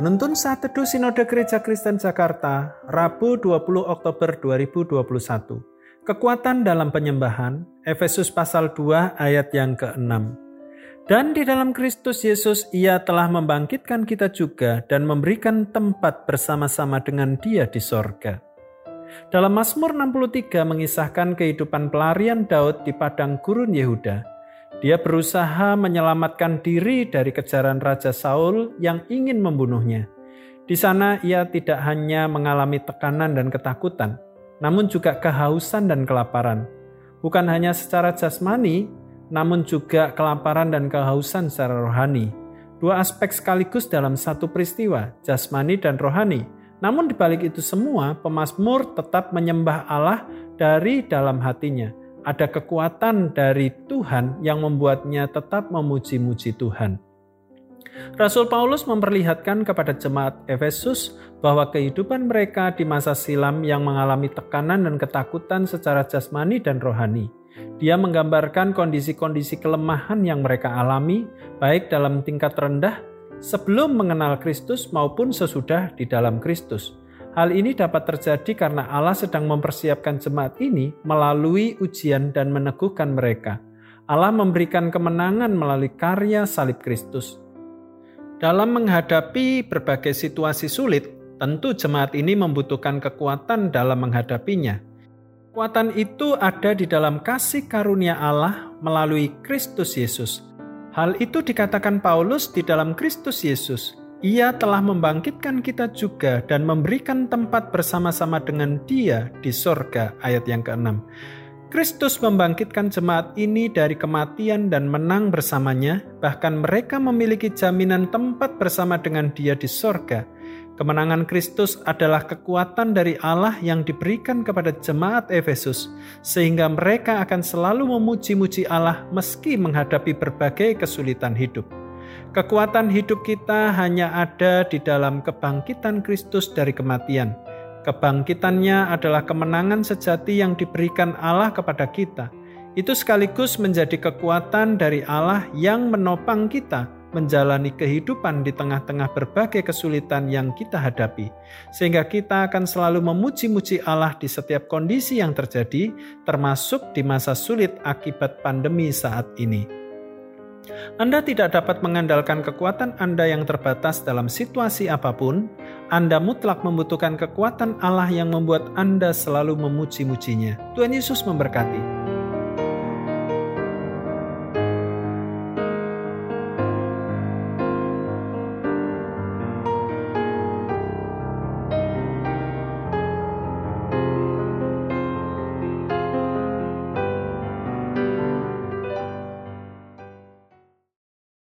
Penuntun Saat Teduh Sinode Gereja Kristen Jakarta, Rabu 20 Oktober 2021. Kekuatan dalam penyembahan, Efesus pasal 2 ayat yang ke-6. Dan di dalam Kristus Yesus ia telah membangkitkan kita juga dan memberikan tempat bersama-sama dengan dia di sorga. Dalam Mazmur 63 mengisahkan kehidupan pelarian Daud di padang gurun Yehuda, dia berusaha menyelamatkan diri dari kejaran Raja Saul yang ingin membunuhnya. Di sana ia tidak hanya mengalami tekanan dan ketakutan, namun juga kehausan dan kelaparan. Bukan hanya secara jasmani, namun juga kelaparan dan kehausan secara rohani. Dua aspek sekaligus dalam satu peristiwa, jasmani dan rohani. Namun di balik itu semua, pemazmur tetap menyembah Allah dari dalam hatinya ada kekuatan dari Tuhan yang membuatnya tetap memuji-muji Tuhan. Rasul Paulus memperlihatkan kepada jemaat Efesus bahwa kehidupan mereka di masa silam yang mengalami tekanan dan ketakutan secara jasmani dan rohani. Dia menggambarkan kondisi-kondisi kelemahan yang mereka alami, baik dalam tingkat rendah sebelum mengenal Kristus maupun sesudah di dalam Kristus. Hal ini dapat terjadi karena Allah sedang mempersiapkan jemaat ini melalui ujian dan meneguhkan mereka. Allah memberikan kemenangan melalui karya salib Kristus. Dalam menghadapi berbagai situasi sulit, tentu jemaat ini membutuhkan kekuatan dalam menghadapinya. Kekuatan itu ada di dalam kasih karunia Allah melalui Kristus Yesus. Hal itu dikatakan Paulus di dalam Kristus Yesus. Ia telah membangkitkan kita juga dan memberikan tempat bersama-sama dengan Dia di sorga. Ayat yang ke-6. Kristus membangkitkan jemaat ini dari kematian dan menang bersamanya, bahkan mereka memiliki jaminan tempat bersama dengan Dia di sorga. Kemenangan Kristus adalah kekuatan dari Allah yang diberikan kepada jemaat Efesus, sehingga mereka akan selalu memuji-muji Allah meski menghadapi berbagai kesulitan hidup. Kekuatan hidup kita hanya ada di dalam kebangkitan Kristus dari kematian. Kebangkitannya adalah kemenangan sejati yang diberikan Allah kepada kita. Itu sekaligus menjadi kekuatan dari Allah yang menopang kita menjalani kehidupan di tengah-tengah berbagai kesulitan yang kita hadapi, sehingga kita akan selalu memuji-muji Allah di setiap kondisi yang terjadi, termasuk di masa sulit akibat pandemi saat ini. Anda tidak dapat mengandalkan kekuatan Anda yang terbatas dalam situasi apa pun. Anda mutlak membutuhkan kekuatan Allah yang membuat Anda selalu memuji-mujinya. Tuhan Yesus memberkati.